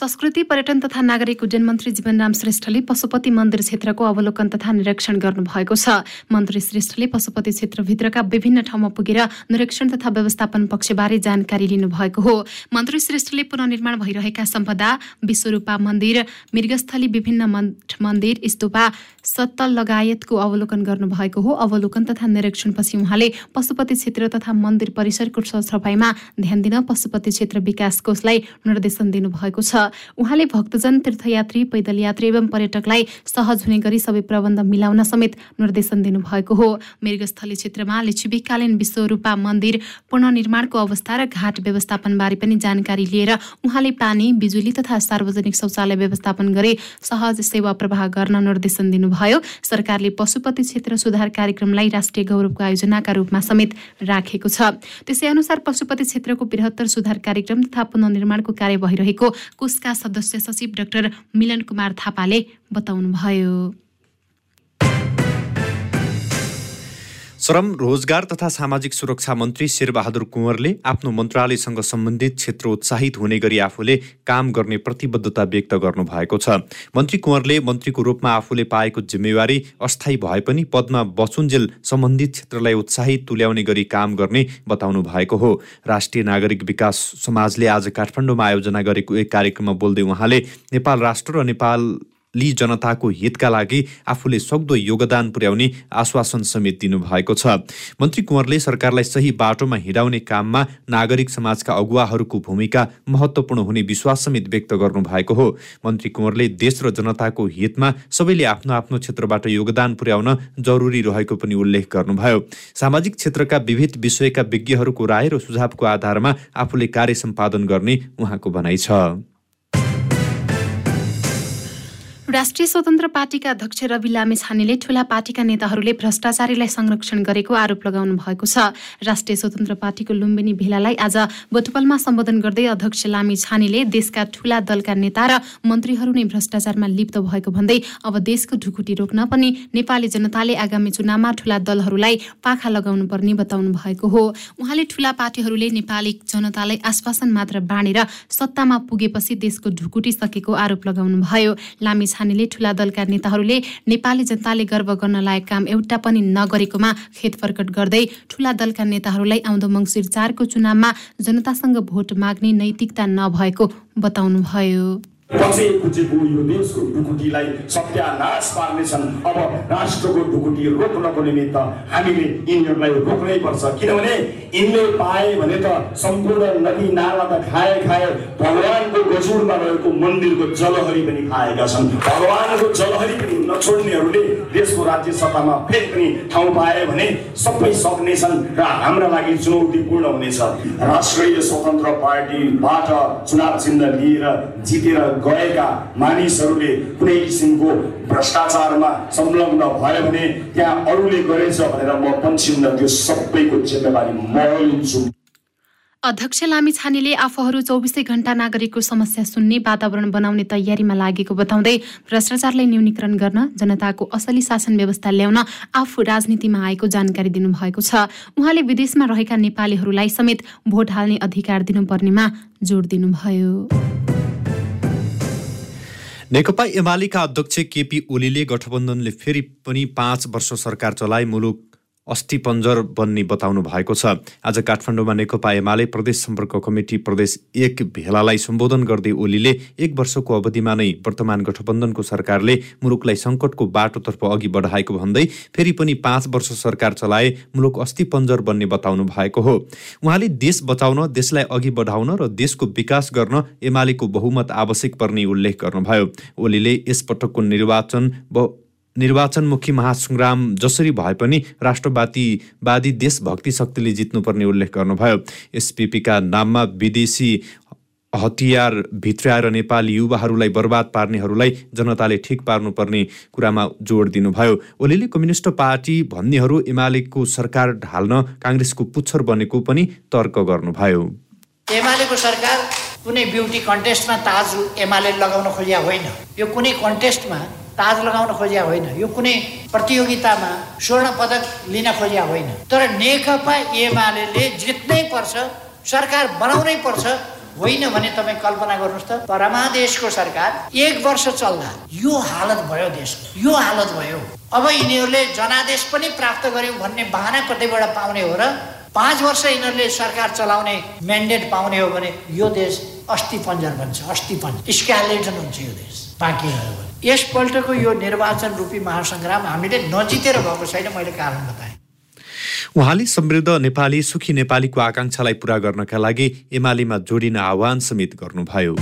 संस्कृति पर्यटन तथा नागरिक उड्डयन मन्त्री जीवनराम श्रेष्ठले पशुपति मन्दिर क्षेत्रको अवलोकन तथा निरीक्षण गर्नुभएको छ। मन्त्री श्रेष्ठले पशुपति क्षेत्रभित्रका विभिन्न ठाउँमा पुगेर निरीक्षण तथा व्यवस्थापन पक्षबारे जानकारी लिनुभएको हो। मन्त्री श्रेष्ठले पुननिर्माण भइरहेका सम्पदा विश्वरूपा मन्दिर मृगस्थली विभिन्न मन्दिर स्तूपा सत्तल लगायतको अवलोकन गर्नुभएको हो। अवलोकन तथा निरीक्षणपछि उहाँले पशुपति क्षेत्र तथा मन्दिर परिसरको सरसफाइमा ध्यान दिन पशुपति क्षेत्र विकास कोषलाई निर्देशन दिनुभएको छ। उहाँले भक्तजन तीर्थयात्री पैदल यात्री एवं पर्यटकलाई सहज हुने गरी सबै प्रबन्ध मिलाउन समेत निर्देशन दिनुभएको हो। मृगस्थली क्षेत्रमा लिच्छिविकालीन विश्वरूपा मन्दिर पुननिर्माणको अवस्था र घाट व्यवस्थापनबारे पनि जानकारी लिएर उहाँले पानी बिजुली तथा सार्वजनिक शौचालय व्यवस्थापन गरी सहज सेवा प्रवाह गर्न निर्देशन दिनुभयो। सरकारले पशुपति क्षेत्र सुधार कार्यक्रमलाई राष्ट्रिय गौरवको आयोजनाका रूपमा समेत राखेको छ। त्यसै अनुसार पशुपति क्षेत्रको बृहत्तर सुधार कार्यक्रम तथा पुननिर्माणको कार्य भइरहेको कोषका सदस्य सचिव डाक्टर मिलन कुमार थापाले बताउनुभयो। श्रम रोजगार तथा सामाजिक सुरक्षा मन्त्री शेरबहादुर कुँवरले आफ्नो मन्त्रालयसँग सम्बन्धित क्षेत्र उत्साहित हुने गरी आफूले काम गर्ने प्रतिबद्धता व्यक्त गर्नुभएको छ। मन्त्री कुँवरले मन्त्रीको रूपमा आफूले पाएको जिम्मेवारी अस्थायी भए पनि पदमा बसुन्जेल सम्बन्धित क्षेत्रलाई उत्साहित तुल्याउने गरी काम गर्ने बताउनु भएको हो। राष्ट्रिय नागरिक विकास समाजले आज काठमाडौँमा आयोजना गरेको एक कार्यक्रममा बोल्दै उहाँले नेपाल राष्ट्र र नेपाल ली जनताको हितका लागि आफूले सक्दो योगदान पुर्याउने आश्वासन समेत दिनुभएको छ। मन्त्री कुँवरले सरकारलाई सही बाटोमा हिँडाउने काममा नागरिक समाजका अगुवाहरूको भूमिका महत्त्वपूर्ण हुने विश्वास समेत व्यक्त गर्नुभएको हो। मन्त्री कुँवरले देश र जनताको हितमा सबैले आफ्नो आफ्नो क्षेत्रबाट योगदान पुर्याउन जरुरी रहेको पनि उल्लेख गर्नुभयो। सामाजिक क्षेत्रका विविध विषयका विज्ञहरूको राय र सुझावको आधारमा आफूले कार्य सम्पादन गर्ने उहाँको भनाइ छ। राष्ट्रिय स्वतन्त्र पार्टीका अध्यक्ष रवि लामे छानेले ठूला पार्टीका नेताहरूले भ्रष्टाचारीलाई संरक्षण गरेको आरोप लगाउनु भएको छ। राष्ट्रिय स्वतन्त्र पार्टीको लुम्बिनी भेलालाई आज बोटपलमा सम्बोधन गर्दै अध्यक्ष लामी छानेले देशका ठूला दलका नेता र मन्त्रीहरू नै भ्रष्टाचारमा लिप्त भएको भन्दै अब देशको ढुकुटी रोक्न पनि नेपाली जनताले आगामी चुनावमा ठूला दलहरूलाई पाखा लगाउनु पर्ने बताउनु भएको हो। उहाँले ठूला पार्टीहरूले नेपाली जनतालाई आश्वासन मात्र बाँडेर सत्तामा पुगेपछि देशको ढुकुटी सकेको आरोप लगाउनु भयो लामी छानेले ठूला दलका नेताहरूले नेपाली जनताले गर्व गर्न लायक काम एउटा पनि नगरेकोमा खेत प्रकट गर्दै ठूला दलका नेताहरूलाई आउँदो मङ्सिर चारको चुनावमा जनतासँग भोट माग्ने नैतिकता नभएको बताउनुभयो। पछि खुचेको यो देशको ढुकुटीलाई सत्यानाश पार्नेछन् अब राष्ट्रको ढुकुटी रोक्नको निमित्त हामीले यिनीहरूलाई रोक्नै पर्छ किनभने यिनले पाए भने त सम्पूर्ण नदी नाला त खाए खाए भगवान्को गजुरमा रहेको मन्दिरको जलहरी पनि खाएका छन् भगवान्को जलहरी पनि नछोड्नेहरूले देशको राज्य सत्तामा फेरि पनि ठाउँ पाए भने सबै सक्नेछन् र हाम्रा लागि चुनौतीपूर्ण हुनेछ राष्ट्रिय स्वतन्त्र पार्टीबाट चुनाव चिन्ह लिएर जितेर गएका मानिसहरूले कुनै किसिमको भ्रष्टाचारमा संलग्न भयो भने त्यहाँ अरूले गरेछ भनेर म पन्छिन्न त्यो सबैको जिम्मेवारी म लिन्छु अध्यक्ष लामी छानेले आफूहरू चौबिसै घण्टा नागरिकको समस्या सुन्ने वातावरण बनाउने तयारीमा लागेको बताउँदै भ्रष्टाचारलाई न्यूनीकरण गर्न जनताको असली शासन व्यवस्था ल्याउन आफू राजनीतिमा आएको जानकारी दिनुभएको छ। उहाँले विदेशमा रहेका नेपालीहरूलाई समेत भोट हाल्ने अधिकार दिनुपर्नेमा जोड दिनुभयो। नेकपा एमालेका अध्यक्ष केपी ओलीले गठबन्धनले फेरि पनि पाँच वर्ष सरकार चलाए मुलुक अस्थिपञ्जर बन्ने बताउनु भएको छ। आज काठमाडौँमा नेकपा एमाले प्रदेश सम्पर्क कमिटी प्रदेश एक भेलालाई सम्बोधन गर्दै ओलीले एक वर्षको अवधिमा नै वर्तमान गठबन्धनको सरकारले मुलुकलाई सङ्कटको बाटोतर्फ अघि बढाएको भन्दै फेरि पनि पाँच वर्ष सरकार चलाए मुलुक अस्थिपञ्जर बन्ने बताउनु भएको हो। उहाँले देश बचाउन देशलाई अघि बढाउन र देशको विकास गर्न एमालेको बहुमत आवश्यक पर्ने उल्लेख गर्नुभयो। ओलीले यसपटकको निर्वाचन निर्वाचनमुखी महासङ्ग्राम जसरी भए पनि राष्ट्रवादीवादी देशभक्ति शक्तिले जित्नुपर्ने उल्लेख गर्नुभयो। एसपिपीका नाममा विदेशी हतियार भित्राएर नेपाली युवाहरूलाई बर्बाद पार्नेहरूलाई जनताले ठिक पार्नुपर्ने कुरामा जोड दिनुभयो। ओलीले कम्युनिस्ट पार्टी भन्नेहरू एमालेको सरकार ढाल्न काङ्ग्रेसको पुच्छर बनेको पनि तर्क गर्नुभयो। एमालेको सरकार कुनै ब्युटी कन्टेस्टमा ताज एमाले लगाउन खोजिया होइन। यो कुनै कन्टेस्टमा ताज लगाउन खोजिया होइन। यो कुनै प्रतियोगितामा स्वर्ण पदक लिन खोजिया होइन। तर नेकपा एमाले जित्नै पर्छ सरकार बनाउनै पर्छ होइन भने तपाईँ कल्पना गर्नुहोस् त परमादेशको सरकार एक वर्ष चल्दा यो हालत भयो देशको यो हालत भयो। अब यिनीहरूले जनादेश पनि प्राप्त गर्यौँ भन्ने बाहना कतैबाट पाउने हो र पाँच वर्ष यिनीहरूले सरकार चलाउने म्यान्डेट पाउने हो भने यो देश अस्ति पन्जर बन्छ अस्ति पन्जर। स्क्यालेटन हुन्छ यो देश बाँकी रह्यो भने यसपल्टको यो निर्वाचन रूपी महासङ्ग्राम हामीले नजितेर भएको छैन मैले कारण बताएँ। उहाँले समृद्ध नेपाली सुखी नेपालीको आकाङ्क्षालाई पूरा गर्नका लागि एमालेमा जोडिन आह्वान समेत गर्नुभयो।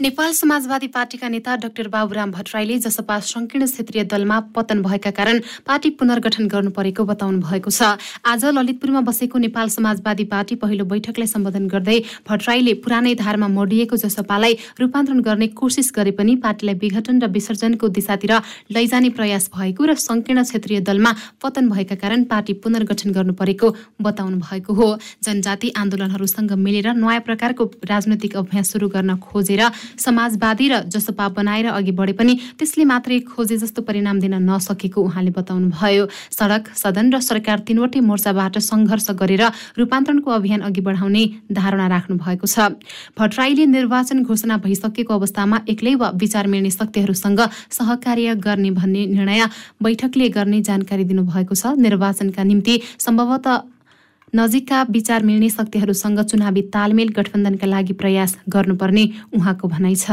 नेपाल समाजवादी पार्टीका नेता डाक्टर बाबुराम भट्टराईले जसपा संकीर्ण क्षेत्रीय दलमा पतन भएका कारण पार्टी पुनर्गठन गर्नु परेको बताउनु भएको छ। आज ललितपुरमा बसेको नेपाल समाजवादी पार्टी पहिलो बैठकलाई सम्बोधन गर्दै भट्टराईले पुरानै धारमा मोडिएको जसपालाई रूपान्तरण गर्ने कोसिस गरे पनि पार्टीलाई विघटन र विसर्जनको दिशातिर लैजाने प्रयास भएको र संकीर्ण क्षेत्रीय दलमा पतन भएका कारण पार्टी पुनर्गठन गर्नु परेको बताउनु भएको हो। जनजाति आन्दोलनहरूसँग मिलेर नयाँ प्रकारको राजनैतिक अभ्यास सुरु गर्न खोजेर समाजवादी र जसपा बनाएर अघि बढे पनि त्यसले मात्रै खोजे जस्तो परिणाम दिन नसकेको उहाँले बताउनुभयो। सडक सदन र सरकार तीनवटै मोर्चाबाट सङ्घर्ष गरेर रूपान्तरणको अभियान अघि बढाउने धारणा राख्नु भएको छ। भट्टराईले निर्वाचन घोषणा भइसकेको अवस्थामा एक्लै वा विचार मिल्ने शक्तिहरूसँग सहकार्य गर्ने भन्ने निर्णय बैठकले गर्ने जानकारी दिनुभएको छ। निर्वाचनका निम्ति सम्भवतः नजिकका विचार मिल्ने शक्तिहरूसँग चुनावी तालमेल गठबन्धनका लागि प्रयास गर्नुपर्ने उहाँको भनाइ छ।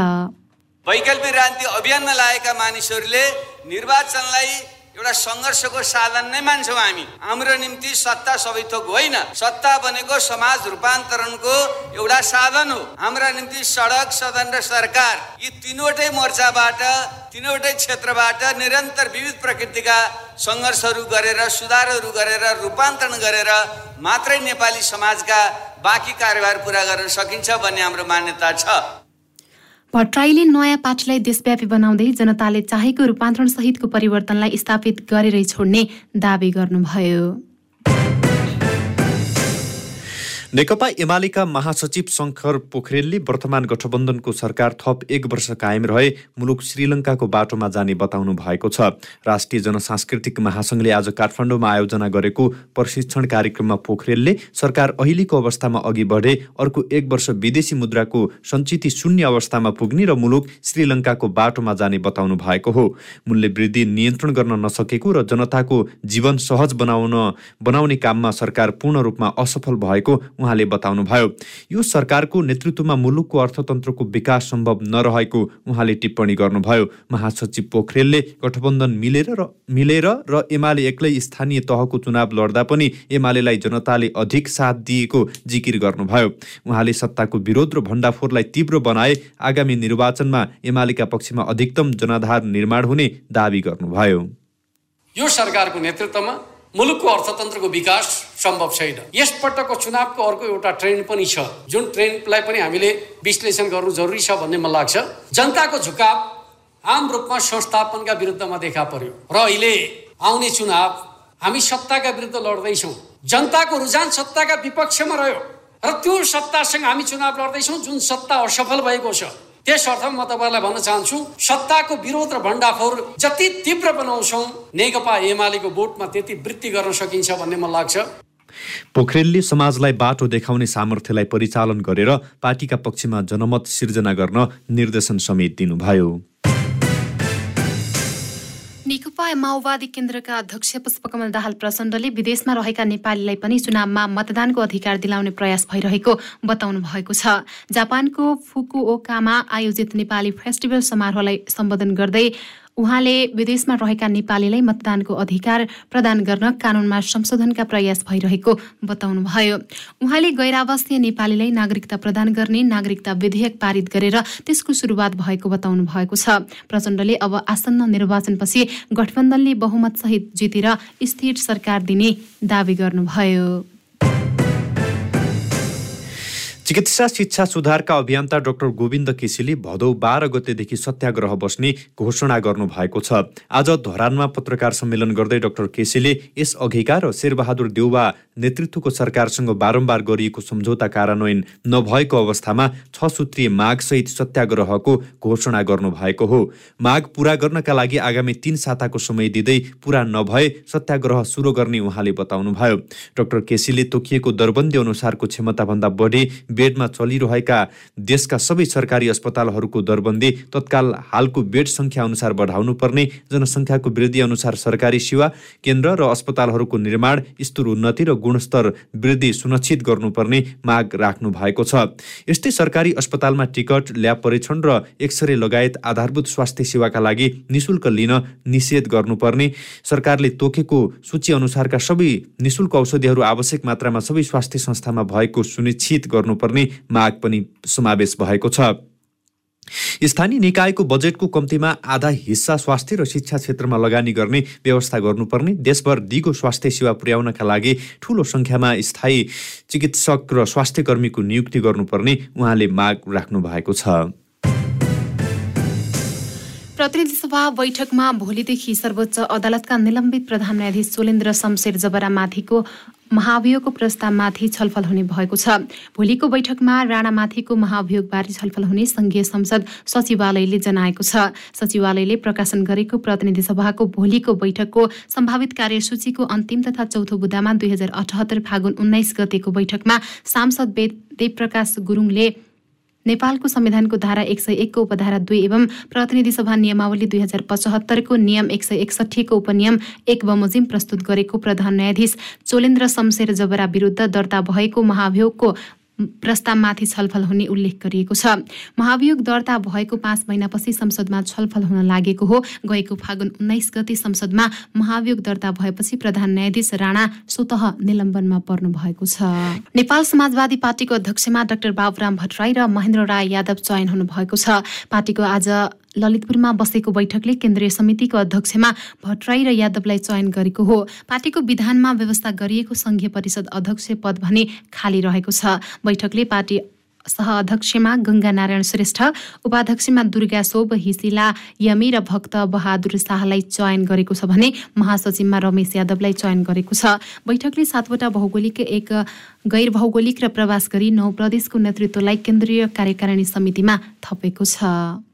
वैकल्पिक राजनीति अभियानमा लागेका मानिसहरूले निर्वाचनलाई एउटा सङ्घर्षको साधन नै मान्छौँ हामी। हाम्रो निम्ति सत्ता सबै थोक होइन। सत्ता भनेको समाज रूपान्तरणको एउटा साधन हो। हाम्रा निम्ति सडक सदन र सरकार यी तिनवटै मोर्चाबाट तिनवटै क्षेत्रबाट निरन्तर विविध प्रकृतिका सङ्घर्षहरू गरेर सुधारहरू गरेर रूपान्तरण गरेर मात्रै नेपाली समाजका बाँकी कार्यभार पुरा गर्न सकिन्छ भन्ने हाम्रो मान्यता छ। भट्टराईले नयाँ पार्टीलाई देशव्यापी बनाउँदै जनताले चाहेको रूपान्तरण सहितको परिवर्तनलाई स्थापित गरेरै छोड्ने दावी गर्नुभयो। नेकपा एमालेका महासचिव शङ्कर पोखरेलले वर्तमान गठबन्धनको सरकार थप एक वर्ष कायम रहे मुलुक श्रीलङ्काको बाटोमा जाने बताउनु भएको छ। राष्ट्रिय जनसांस्कृतिक महासङ्घले आज काठमाडौँमा आयोजना गरेको प्रशिक्षण कार्यक्रममा पोखरेलले सरकार अहिलेको अवस्थामा अघि बढे अर्को एक वर्ष विदेशी मुद्राको सञ्चित शून्य अवस्थामा पुग्ने र मुलुक श्रीलङ्काको बाटोमा जाने बताउनु भएको हो। मूल्य वृद्धि नियन्त्रण गर्न नसकेको र जनताको जीवन सहज बनाउन बनाउने काममा सरकार पूर्ण रूपमा असफल भएको उहाँले बताउनुभयो यो सरकारको नेतृत्वमा मुलुकको अर्थतन्त्रको विकास सम्भव नरहेको उहाँले टिप्पणी गर्नुभयो। महासचिव पोखरेलले गठबन्धन मिलेर र मिलेर र एमाले एक्लै स्थानीय तहको चुनाव लड्दा पनि एमालेलाई जनताले अधिक साथ दिएको जिकिर गर्नुभयो। उहाँले सत्ताको विरोध र भण्डाफोरलाई तीव्र बनाए आगामी निर्वाचनमा एमालेका पक्षमा अधिकतम जनाधार निर्माण हुने दावी गर्नुभयो। यो सरकारको नेतृत्वमा मुलुकको अर्थतन्त्रको विकास सम्भव छैन। यसपटकको चुनावको अर्को एउटा ट्रेन्ड पनि छ। जुन ट्रेन्डलाई पनि हामीले विश्लेषण गर्नु जरुरी छ भन्ने मलाई लाग्छ। जनताको झुकाव आम रूपमा संस्थापनका विरुद्धमा देखा पर्यो। र अहिले आउने चुनाव हामी सत्ताका विरुद्ध लड्दैछौँ। जनताको रुझान सत्ताका विपक्षमा रह्यो। र त्यो सत्तासँग हामी चुनाव लड्दैछौँ जुन सत्ता असफल भएको छ। त्यस अर्थमा म तपाईँलाई भन्न चाहन्छु सत्ताको विरोध र भण्डाफोर जति तीव्र बनाउँछौँ नेकपा एमालेको भोटमा त्यति वृद्धि गर्न सकिन्छ भन्ने मलाई लाग्छ। पोखरेलले समाजलाई बाटो देखाउने सामर्थ्यलाई परिचालन गरेर पार्टीका पक्षमा जनमत सिर्जना गर्न निर्देशन समेत दिनुभयो। नेकपा माओवादी केन्द्रका अध्यक्ष पुष्पकमल दाहाल प्रचण्डले विदेशमा रहेका नेपालीलाई पनि चुनावमा मतदानको अधिकार दिलाउने प्रयास भइरहेको बताउनु भएको छ। जापानको फुकुओकामा आयोजित नेपाली फेस्टिभल समारोहलाई सम्बोधन गर्दै उहाँले विदेशमा रहेका नेपालीलाई मतदानको अधिकार प्रदान गर्न कानूनमा संशोधनका प्रयास भइरहेको बताउनुभयो। उहाँले गैरावासीय नेपालीलाई नागरिकता प्रदान गर्ने नागरिकता विधेयक पारित गरेर त्यसको सुरुवात भएको बताउनु भएको छ। प्रचण्डले अब आसन्न निर्वाचनपछि गठबन्धनले बहुमतसहित जितेर स्थिर सरकार दिने दावी गर्नुभयो। चिकित्सा शिक्षा सुधारका अभियन्ता डाक्टर गोविन्द केसीले भदौ बाह्र गतेदेखि सत्याग्रह बस्ने घोषणा गर्नुभएको छ। आज धरानमा पत्रकार सम्मेलन गर्दै डाक्टर केसीले यस अघिका र शेरबहादुर देउवा नेतृत्वको सरकारसँग बारम्बार गरिएको सम्झौता कार्यान्वयन नभएको अवस्थामा छ सूत्रीय मागसहित सत्याग्रहको घोषणा गर्नुभएको हो। माग पूरा गर्नका लागि आगामी तीन साताको समय दिँदै पूरा नभए सत्याग्रह सुरु गर्ने उहाँले बताउनुभयो। डाक्टर केसीले तोकिएको दरबन्दी अनुसारको क्षमताभन्दा बढी बेडमा चलिरहेका देशका सबै सरकारी अस्पतालहरूको दरबन्दी तत्काल हालको बेड सङ्ख्या अनुसार बढाउनु पर्ने जनसङ्ख्याको वृद्धि अनुसार सरकारी सेवा केन्द्र र अस्पतालहरूको निर्माण स्तुर उन्नति र गुणस्तर वृद्धि सुनिश्चित गर्नुपर्ने माग राख्नु भएको छ। यस्तै सरकारी अस्पतालमा टिकट ल्याब परीक्षण र एक्सरे लगायत आधारभूत स्वास्थ्य सेवाका लागि निशुल्क लिन निषेध गर्नुपर्ने सरकारले तोकेको सूची अनुसारका सबै निशुल्क औषधिहरू आवश्यक मात्रामा सबै स्वास्थ्य संस्थामा भएको सुनिश्चित गर्नुपर्ने माग पनि समावेश भएको छ। स्थानीय निकायको बजेटको कम्तीमा आधा हिस्सा स्वास्थ्य र शिक्षा क्षेत्रमा लगानी गर्ने व्यवस्था गर्नुपर्ने देशभर दिगो स्वास्थ्य सेवा पुर्याउनका लागि ठूलो सङ्ख्यामा स्थायी चिकित्सक र स्वास्थ्य कर्मीको नियुक्ति गर्नुपर्ने उहाँले माग राख्नु भएको छ। प्रतिनिधि सभा बैठकमा भोलिदेखि सर्वोच्च अदालतका निलम्बित प्रधान न्यायाधीश सोलेन्द्र शमशेर जबरामाथिको महाभियोगको प्रस्तावमाथि छलफल हुने भएको छ। भोलिको बैठकमा राणामाथिको महाभियोगबारे छलफल हुने संघीय संसद सचिवालयले जनाएको छ। सचिवालयले प्रकाशन गरेको प्रतिनिधि सभाको भोलिको बैठकको सम्भावित कार्यसूचीको अन्तिम तथा चौथो बुदामा दुई हजार अठहत्तर फागुन उन्नाइस गतेको बैठकमा सांसद देवप्रकाश गुरुङले नेपालको संविधानको धारा एक सय एकको उपधारा दुई एवं प्रतिनिधि सभा नियमावली दुई हजार पचहत्तरको नियम एक सय एकसठीको उपनियम एक बमोजिम प्रस्तुत गरेको प्रधान न्यायाधीश चोलेन्द्र शमशेर जबरा विरुद्ध दर्ता भएको महाभियोगको प्रस्तावमाथि छलफल हुने उल्लेख गरिएको छ। महाभियोग दर्ता भएको पाँच महिनापछि संसदमा छलफल हुन लागेको हो। गएको फागुन उन्नाइस गते संसदमा महाभियोग दर्ता भएपछि प्रधान न्यायाधीश राणा स्वत निलम्बनमा पर्नु भएको छ। नेपाल समाजवादी पार्टीको अध्यक्षमा डाक्टर बाबुराम भट्टराई र महेन्द्र राय यादव चयन हुनुभएको छ। पार्टीको आज ललितपुरमा बसेको बैठकले केन्द्रीय समितिको अध्यक्षमा भट्टराई र यादवलाई चयन गरेको हो। पार्टीको विधानमा व्यवस्था गरिएको संघीय परिषद अध्यक्ष पद भने खाली रहेको छ। बैठकले पार्टी सह अध्यक्षमा गङ्गा नारायण श्रेष्ठ उपाध्यक्षमा दुर्गा शोभ हिसिला यमी र भक्त बहादुर शाहलाई चयन गरेको छ भने महासचिवमा रमेश यादवलाई चयन गरेको छ। बैठकले सातवटा भौगोलिक एक गैर भौगोलिक र प्रवास गरी नौ प्रदेशको नेतृत्वलाई केन्द्रीय कार्यकारिणी समितिमा थपेको छ।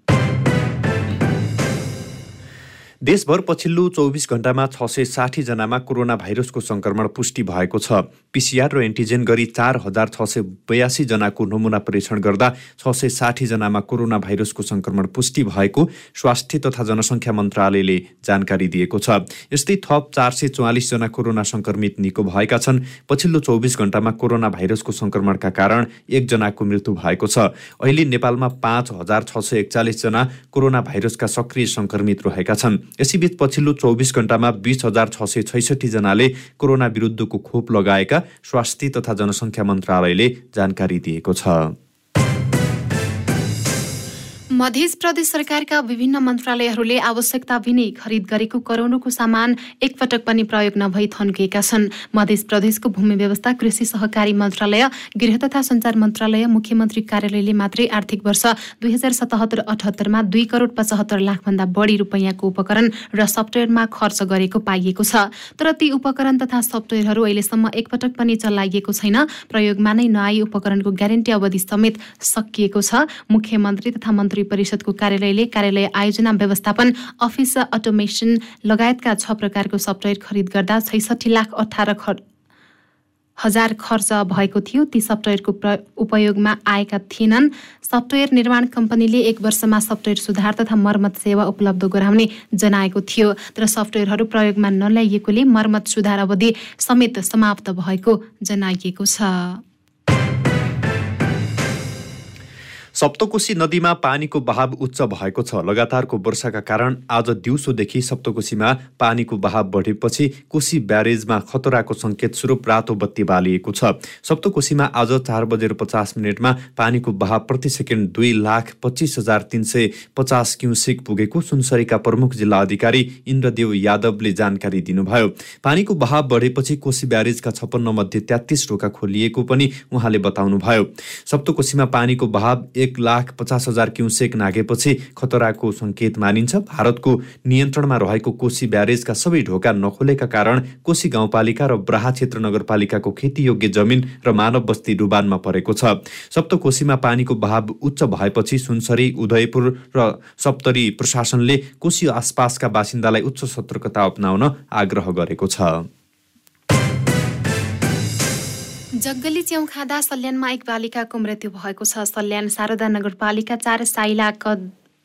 देशभर पछिल्लो चौबिस घण्टामा छ सय साठीजनामा कोरोना भाइरसको सङ्क्रमण पुष्टि भएको छ। पिसिआर र एन्टिजेन गरी चार हजार छ सय बयासीजनाको नमुना परीक्षण गर्दा छ सय साठीजनामा कोरोना भाइरसको सङ्क्रमण पुष्टि भएको स्वास्थ्य तथा जनसङ्ख्या मन्त्रालयले जानकारी दिएको छ। यस्तै थप चार सय चौवालिसजना कोरोना सङ्क्रमित निको भएका छन्। पछिल्लो चौबिस घण्टामा कोरोना भाइरसको सङ्क्रमणका कारण एकजनाको मृत्यु भएको छ। अहिले नेपालमा पाँच हजार छ सय एकचालिसजना कोरोना भाइरसका सक्रिय सङ्क्रमित रहेका छन्। यसैबीच पछिल्लो चौबिस घण्टामा बिस हजार छ सय छैसठीजनाले कोरोना विरुद्धको खोप लगाएका स्वास्थ्य तथा जनसङ्ख्या मन्त्रालयले जानकारी दिएको छ। मध्य प्रदेश सरकारका विभिन्न मन्त्रालयहरूले आवश्यकता बिनै खरिद गरेको करोडौँको सामान एकपटक पनि प्रयोग नभई थन्किएका छन्। मध्य प्रदेशको भूमि व्यवस्था कृषि सहकारी मन्त्रालय गृह तथा सञ्चार मन्त्रालय मुख्यमन्त्री कार्यालयले मात्रै आर्थिक वर्ष दुई हजार सतहत्तर अठहत्तरमा दुई करोड पचहत्तर लाखभन्दा बढी रुपियाँको उपकरण र सफ्टवेयरमा खर्च गरेको पाइएको छ। तर ती उपकरण तथा सफ्टवेयरहरू अहिलेसम्म एकपटक पनि चलाइएको छैन। प्रयोगमा नै नआई उपकरणको ग्यारेन्टी अवधि समेत सकिएको छ। मुख्यमन्त्री तथा मन्त्री परिषदको कार्यालयले कार्यालय आयोजना व्यवस्थापन अफिस अटोमेसन लगायतका छ प्रकारको सफ्टवेयर खरिद गर्दा छैसठी लाख अठार हजार खर्च भएको थियो। ती सफ्टवेयरको उपयोगमा आएका थिएनन्। सफ्टवेयर निर्माण कम्पनीले एक वर्षमा सफ्टवेयर सुधार तथा मर्मत सेवा उपलब्ध गराउने जनाएको थियो। तर सफ्टवेयरहरू प्रयोगमा नल्याइएकोले मर्मत सुधार अवधि समेत समाप्त भएको जनाइएको छ। सप्तकोशी नदीमा पानीको बहाव उच्च भएको छ। लगातारको वर्षाका कारण आज दिउँसोदेखि सप्तकोशीमा पानीको बहाव बढेपछि कोशी ब्यारेजमा खतराको सङ्केत स्वरूप रातो बत्ती बालिएको छ। सप्तकोशीमा आज चार बजेर पचास मिनटमा पानीको बहाव प्रति सेकेन्ड दुई लाख पच्चिस हजार तिन सय पचास क्युसेक पुगेको सुनसरीका प्रमुख जिल्ला अधिकारी इन्द्रदेव यादवले जानकारी दिनुभयो। पानीको बहाव बढेपछि कोशी ब्यारेजका छप्पन्न मध्ये तेत्तिस ढोका खोलिएको पनि उहाँले बताउनुभयो। सप्तकोशीमा पानीको बहाव एक लाख पचास हजार क्युसेक नागेपछि खतराको सङ्केत मानिन्छ। भारतको नियन्त्रणमा रहेको कोशी ब्यारेजका सबै ढोका नखोलेका कारण कोशी गाउँपालिका र ब्राहा क्षेत्र नगरपालिकाको खेतीयोग्य जमिन र मानव बस्ती डुबानमा परेको छ। सप्तकोशीमा पानीको बहाव उच्च भएपछि सुनसरी उदयपुर र सप्तरी प्रशासनले कोशी आसपासका बासिन्दालाई उच्च सतर्कता अप्नाउन आग्रह गरेको छ। जङ्गली च्याउ खाँदा सल्यानमा एक बालिकाको मृत्यु भएको छ। सल्यान शारदा नगरपालिका चार साइला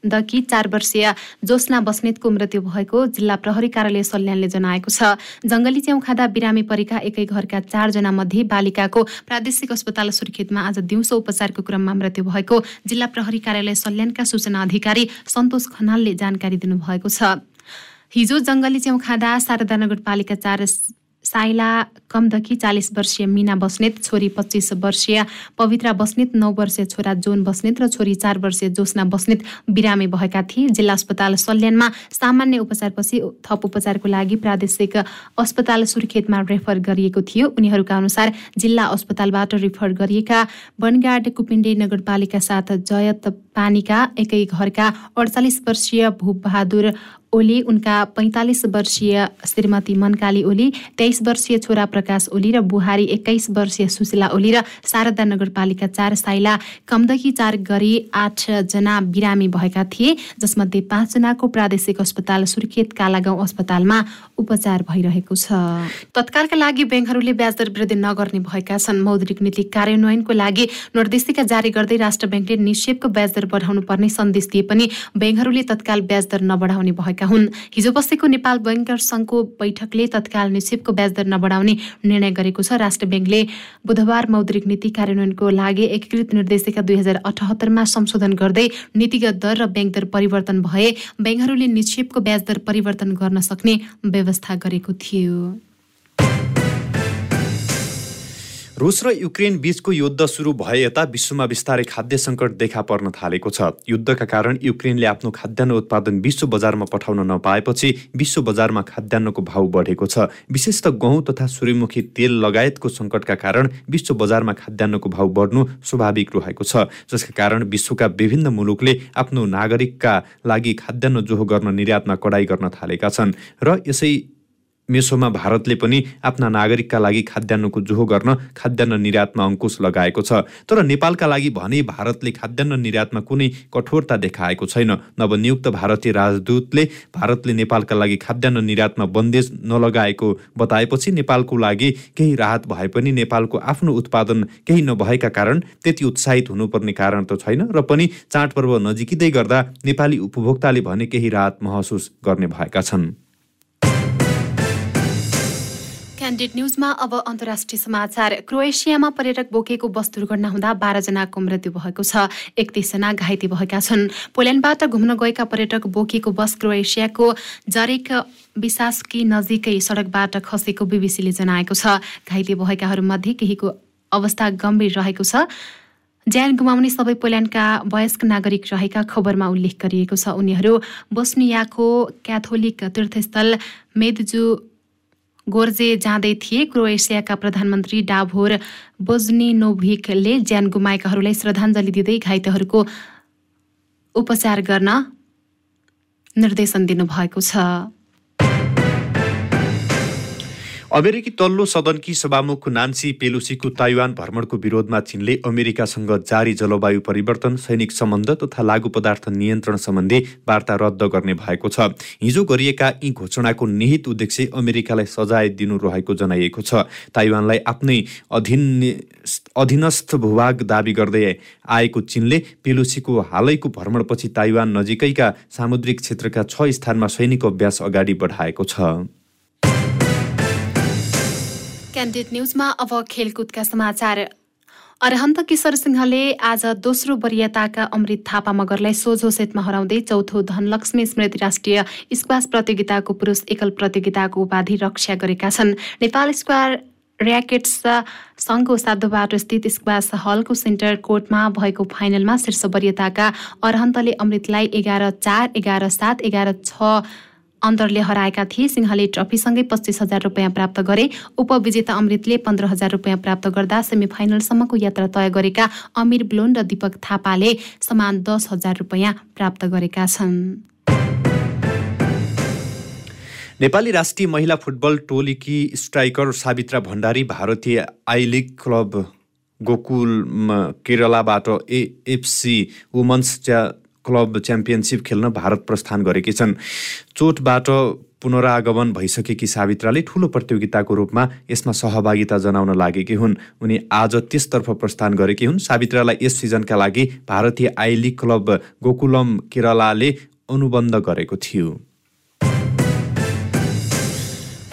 दकी चार वर्षीय जोस्ना बस्नेतको मृत्यु भएको जिल्ला प्रहरी कार्यालय सल्यानले जनाएको छ। जङ्गली च्याउ खाँदा बिरामी परेका एकै घरका चारजना मध्ये बालिकाको प्रादेशिक अस्पताल सुर्खेतमा आज दिउँसो उपचारको क्रममा मृत्यु भएको जिल्ला प्रहरी कार्यालय सल्यानका सूचना अधिकारी सन्तोष खनालले जानकारी दिनुभएको छ। हिजो जङ्गली च्याउ खाँदा शारदा नगरपालिका चार साइला कमदकी चालिस वर्षीय मिना बस्नेत छोरी पच्चिस वर्षीय पवित्रा बस्नेत नौ वर्षीय छोरा जोन बस्नेत र छोरी चार वर्षीय जोस्ना बस्नेत बिरामी भएका थिए। जिल्ला अस्पताल सल्यानमा सामान्य उपचारपछि थप उपचारको लागि प्रादेशिक अस्पताल सुर्खेतमा रेफर गरिएको थियो। उनीहरूका अनुसार जिल्ला अस्पतालबाट रेफर गरिएका बनगाड कुपिण्डे नगरपालिका साथ जयत पानीका एकै घरका अडचालिस वर्षीय भूपबहादुर ओली उनका पैँतालिस वर्षीय श्रीमती मनकाली ओली तेइस वर्षीय छोरा प्रकाश ओली र बुहारी एक्काइस वर्षीय सुशीला ओली र शारदा नगरपालिका चार साइला कमदकी चार गरी आठजना बिरामी भएका थिए जसमध्ये पाँचजनाको प्रादेशिक अस्पताल सुर्खेत कालागाउँ अस्पतालमा उपचार भइरहेको छ। तत्कालका लागि ब्याङ्कहरूले ब्याजदर वृद्धि नगर्ने भएका छन्। मौद्रिक नीति कार्यान्वयनको लागि निर्देशिका जारी गर्दै राष्ट्र ब्याङ्कले निक्षेपको ब्याजदर बढाउनु पर्ने सन्देश दिए पनि ब्याङ्कहरूले तत्काल ब्याजदर नबढाउने भएका भएका हुन्। हिजो बसेको नेपाल बैङ्कर सङ्घको बैठकले तत्काल निक्षेपको ब्याजदर नबढाउने निर्णय गरेको छ। राष्ट्र ब्याङ्कले बुधबार मौद्रिक नीति कार्यान्वयनको लागि एकीकृत निर्देशिका दुई हजार अठहत्तरमा संशोधन गर्दै नीतिगत दर र ब्याङ्क दर परिवर्तन भए ब्याङ्कहरूले निक्षेपको ब्याजदर परिवर्तन गर्न सक्ने व्यवस्था गरेको थियो। रुस र युक्रेन बीचको युद्ध सुरु भए यता विश्वमा बिस्तारै खाद्य सङ्कट देखा पर्न थालेको छ। युद्धका कारण युक्रेनले आफ्नो खाद्यान्न उत्पादन विश्व बजारमा पठाउन नपाएपछि विश्व बजारमा खाद्यान्नको भाउ बढेको छ। विशेष त गहुँ तथा सूर्यमुखी तेल लगायतको सङ्कटका कारण विश्व बजारमा खाद्यान्नको भाउ बढ्नु स्वाभाविक रहेको छ। जसका कारण विश्वका विभिन्न मुलुकले आफ्नो नागरिकका लागि खाद्यान्न जोहो गर्न निर्यातमा कडाई गर्न थालेका छन्। र यसै मेसोमा भारतले पनि आफ्ना नागरिकका लागि खाद्यान्नको जोहो गर्न खाद्यान्न निर्यातमा अङ्कुश लगाएको छ। तर नेपालका लागि भने भारतले खाद्यान्न निर्यातमा कुनै कठोरता देखाएको छैन। नवनियुक्त भारतीय राजदूतले भारतले नेपालका लागि खाद्यान्न निर्यातमा बन्देज नलगाएको बताएपछि नेपालको लागि केही राहत भए पनि नेपालको आफ्नो उत्पादन केही नभएका कारण त्यति उत्साहित हुनुपर्ने कारण त छैन र पनि चाडपर्व नजिकिँदै गर्दा नेपाली उपभोक्ताले भने केही राहत महसुस गर्ने भएका छन्। क्यान्डिड न्युजमा अब अन्तर्राष्ट्रिय समाचार। क्रोएसियामा पर्यटक बोकेको बस दुर्घटना हुँदा बाह्रजनाको मृत्यु भएको छ। एकतिसजना घाइते भएका छन्। पोल्यान्डबाट घुम्न गएका पर्यटक बोकेको बस क्रोएसियाको जरेक विशासकी नजिकै सडकबाट खसेको बिबिसीले जनाएको छ। घाइते भएकाहरूमध्ये केहीको अवस्था गम्भीर रहेको छ। ज्यान गुमाउने सबै पोल्यान्डका वयस्क नागरिक रहेका खबरमा उल्लेख गरिएको छ। उनीहरू बोस्नियाको क्याथोलिक तीर्थस्थल मेदजु गोर्जे जाँदै थिए क्रोएसियाका प्रधानमन्त्री डाभोर बोजनिनोभिकले ज्यान गुमाएकाहरूलाई श्रद्धाञ्जली दिँदै घाइतेहरूको उपचार गर्न निर्देशन दिनुभएको छ। अमेरिकी तल्लो सदनकी सभामुख नान्सी पेलुसीको ताइवान भ्रमणको विरोधमा चीनले अमेरिकासँग जारी जलवायु परिवर्तन सैनिक सम्बन्ध तथा लागू पदार्थ नियन्त्रण सम्बन्धी वार्ता रद्द गर्ने भएको छ। हिजो गरिएका यी घोषणाको निहित उद्देश्य अमेरिकालाई सजाय दिनु रहेको जनाइएको छ। ताइवानलाई आफ्नै अधीन अधीनस्थ भूभाग दावी गर्दै आएको चीनले पेलुसीको हालैको भ्रमणपछि ताइवान नजिकैका सामुद्रिक क्षेत्रका छ स्थानमा सैनिक अभ्यास अगाडि बढाएको छ। क्यान्डिड न्युजमा अब खेलकुदका समाचार। अरहन्त किशोर सिंहले आज दोस्रो वरियताका अमृत थापा मगरलाई सोझो सेटमा हराउँदै चौथो धनलक्ष्मी स्मृति राष्ट्रिय स्क्वास प्रतियोगिताको पुरुष एकल प्रतियोगिताको उपाधि रक्षा गरेका छन्। नेपाल स्क्वायर ऱ्याकेट्स सङ्घको साधोबाट स्थित स्क्वास हलको सेन्टर कोर्टमा भएको फाइनलमा शीर्ष वरियताका अरहन्तले अमृतलाई एघार चार एघार सात एघार छ अन्तरले हराएका थिए। सिंहले ट्रफीसँगै पच्चिस हजार रुपियाँ प्राप्त गरे। उपविजेता अमृतले पन्ध्र हजार रुपियाँ प्राप्त गर्दा सेमी फाइनलसम्मको यात्रा तय गरेका अमिर ब्लोन र दीपक थापाले समान दस हजार रुपियाँ प्राप्त गरेका छन्। नेपाली राष्ट्रिय महिला फुटबल टोलीकी स्ट्राइकर सावित्रा भण्डारी भारतीय आई लिग क्लब गोकुल केरलाबाट एएफसी वुमन्स च्या क्लब च्याम्पियनसिप खेल्न भारत प्रस्थान गरेकी छन्। चोटबाट पुनरागमन भइसकेकी सावित्राले ठूलो प्रतियोगिताको रूपमा यसमा सहभागिता जनाउन लागेकी हुन्। उनी आज त्यसतर्फ प्रस्थान गरेकी हुन्। सावित्रालाई यस सिजनका लागि भारतीय आई लिग क्लब गोकुलम केरलाले अनुबन्ध गरेको थियो।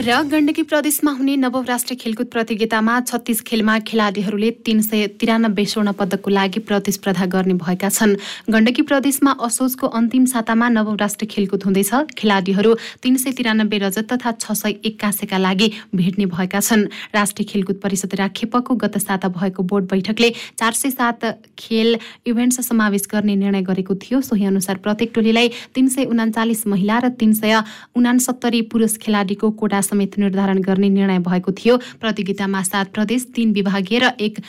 र गण्डकी प्रदेशमा हुने नवौँ राष्ट्रिय खेलकुद प्रतियोगितामा छत्तिस खेलमा खेलाडीहरूले तीन सय तिरानब्बे स्वर्ण पदकको लागि प्रतिस्पर्धा गर्ने भएका छन्। गण्डकी प्रदेशमा असोजको अन्तिम सातामा नवौँ राष्ट्रिय खेलकुद हुँदैछ। खेलाडीहरू तीन सय तिरानब्बे रजत तथा छ सय एक्कासीका लागि भेट्ने भएका छन्। राष्ट्रिय खेलकुद परिषद राखेपको गत साता भएको बोर्ड बैठकले चार सय सात खेल इभेन्ट्स समावेश गर्ने निर्णय गरेको थियो। सोही अनुसार प्रत्येक टोलीलाई तीन सय उनाचालिस महिला र तीन सय उनासत्तरी पुरुष खेलाडीको कोटा समेत निर्धारण गर्ने निर्णय भएको थियो। प्रतियोगितामा सात प्रदेश तीन विभागीय र एक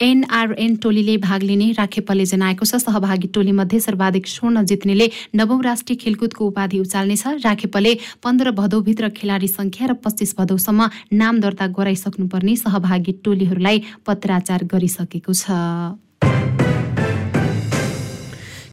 एनआरएन टोलीले भाग लिने राखेपले जनाएको छ। सहभागी टोलीमध्ये सर्वाधिक स्वर्ण जित्नेले नवौं राष्ट्रिय खेलकुदको उपाधि उचाल्नेछ राखेपले पन्ध्र भदौभित्र खेलाडी संख्या र पच्चिस भदौसम्म नाम दर्ता गराइसक्नुपर्ने सहभागी टोलीहरूलाई पत्राचार गरिसकेको छ।